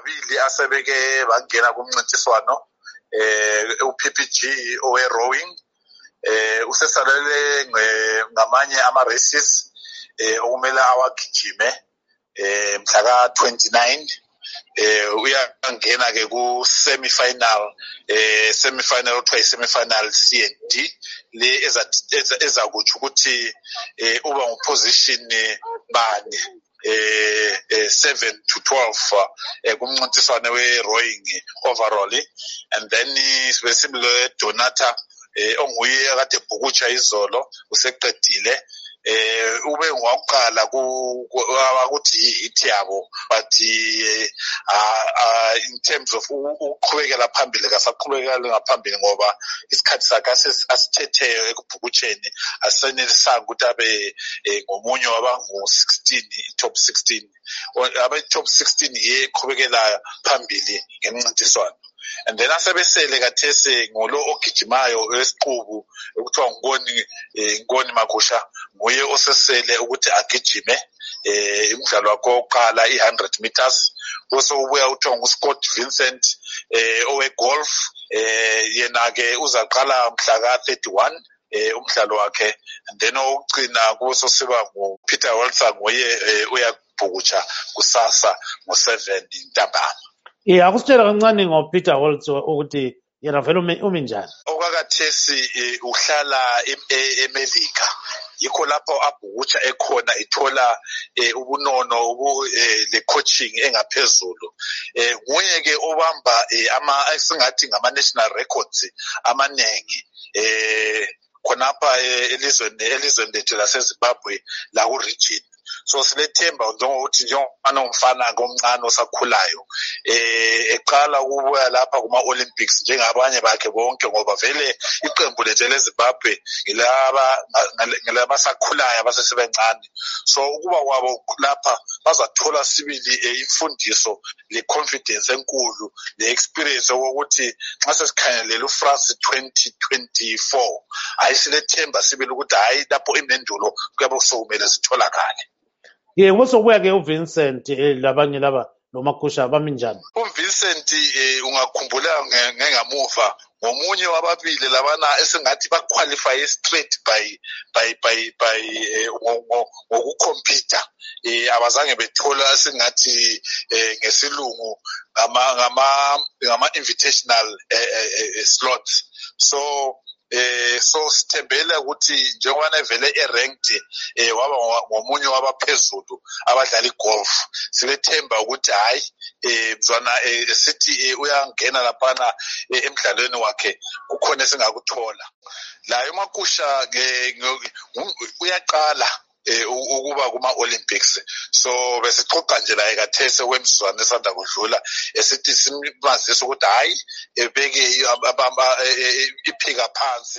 ababili asebeke bangena kumncintiswano eh uPPG owe rowing eh usesalele ngamanye ama races eh okumele awagijime eh mhla ka 29 eh uyangena ke ku semi final eh semi final okuthiwa semi final C&D le ezakuthi ukuthi eh uba nguposition bani eh 7 to 12 eh kumncintiswane we rowing overall. And then besimlo Donata eh onguye akade bhukutsha izolo useqedile. Eh ube ngwakuqala ukuthi hit yabo but uh, in terms of ukuqhubekela phambili kasaqhubekela ngaphambili ngoba isikhathi sakhe asithetheyo ekubhukutsheni asenelisanga ukuthi abe ngomunye wabangu-16 i-top 16 abe-top 16 ye eqhubekela phambili ngemncintiswano and then asebesele kathese ngolo ogijimayo wesiqubu ekuthiwa ngikoni ngikoni magusha nguye osesele ukuthi agijime eh umdlalo wakhe wokuqala i100 meters bese ubuya uthiwa nguScott Vincent eh owe golf eh yena ke uzaqala mhla ka31 eh umdlalo wakhe then okugcina kuso siba nguPeter Walter nguye uyabhukutsha kusasa ngo7 intambama Yeah, akusitshela kancane ngoPeter Holtz ukuthi yena vele umi njani. Okwakathesi uhlala eMelika. Yikho lapho abhukutsha ekhona ithola ubunono le coaching engaphezulu. Nguye ke obamba ama singathi ngama national records amanengi. Eh khonapha elizweni elizweni lethu laseZimbabwe la ku region so silethemba njengokuthi njengomfana umfana omncane osakhulayo. Eh eqala ukubuya lapha kuma Olympics njengabanye bakhe bonke ngoba vele iqembu lethu leZimbabwe ngilaba ngilaba sakhulayo abasesebancane. So ukuba kwabo lapha bazathola sibili imfundiso le confidence enkulu le experience ukuthi nxa sesikhangelela uFrance 2024 ayisilethemba sibili ukuthi hayi lapho imendulo kuyabe sokumele sitholakale. Ye ngosokubuya ke uvincent labanye laba nomakhusha bami njani? Uvincent ungakhumbula ngengamuva. Ngomunye wababili labana esingathi baqualify straight by by by by ngokukhompyutha. Eh abazange bethola esingathi ngesilungu ngama ngama ngama invitational slots. So eh so sithembele ukuthi njengoba vele eranked eh waba ngomunye wabaphezulu abadlala igolf. Silethemba ukuthi hayi eh mzwana sithi uyangena laphana emidlalweni wakhe kukhona esingakuthola. La emakusha uyaqala. Ukuba kuma Olympics so besixoxa nje la ekathese kwemizuzwana esanda kudlula esithi simazisa ukuthi hayi ebeke iphika phansi.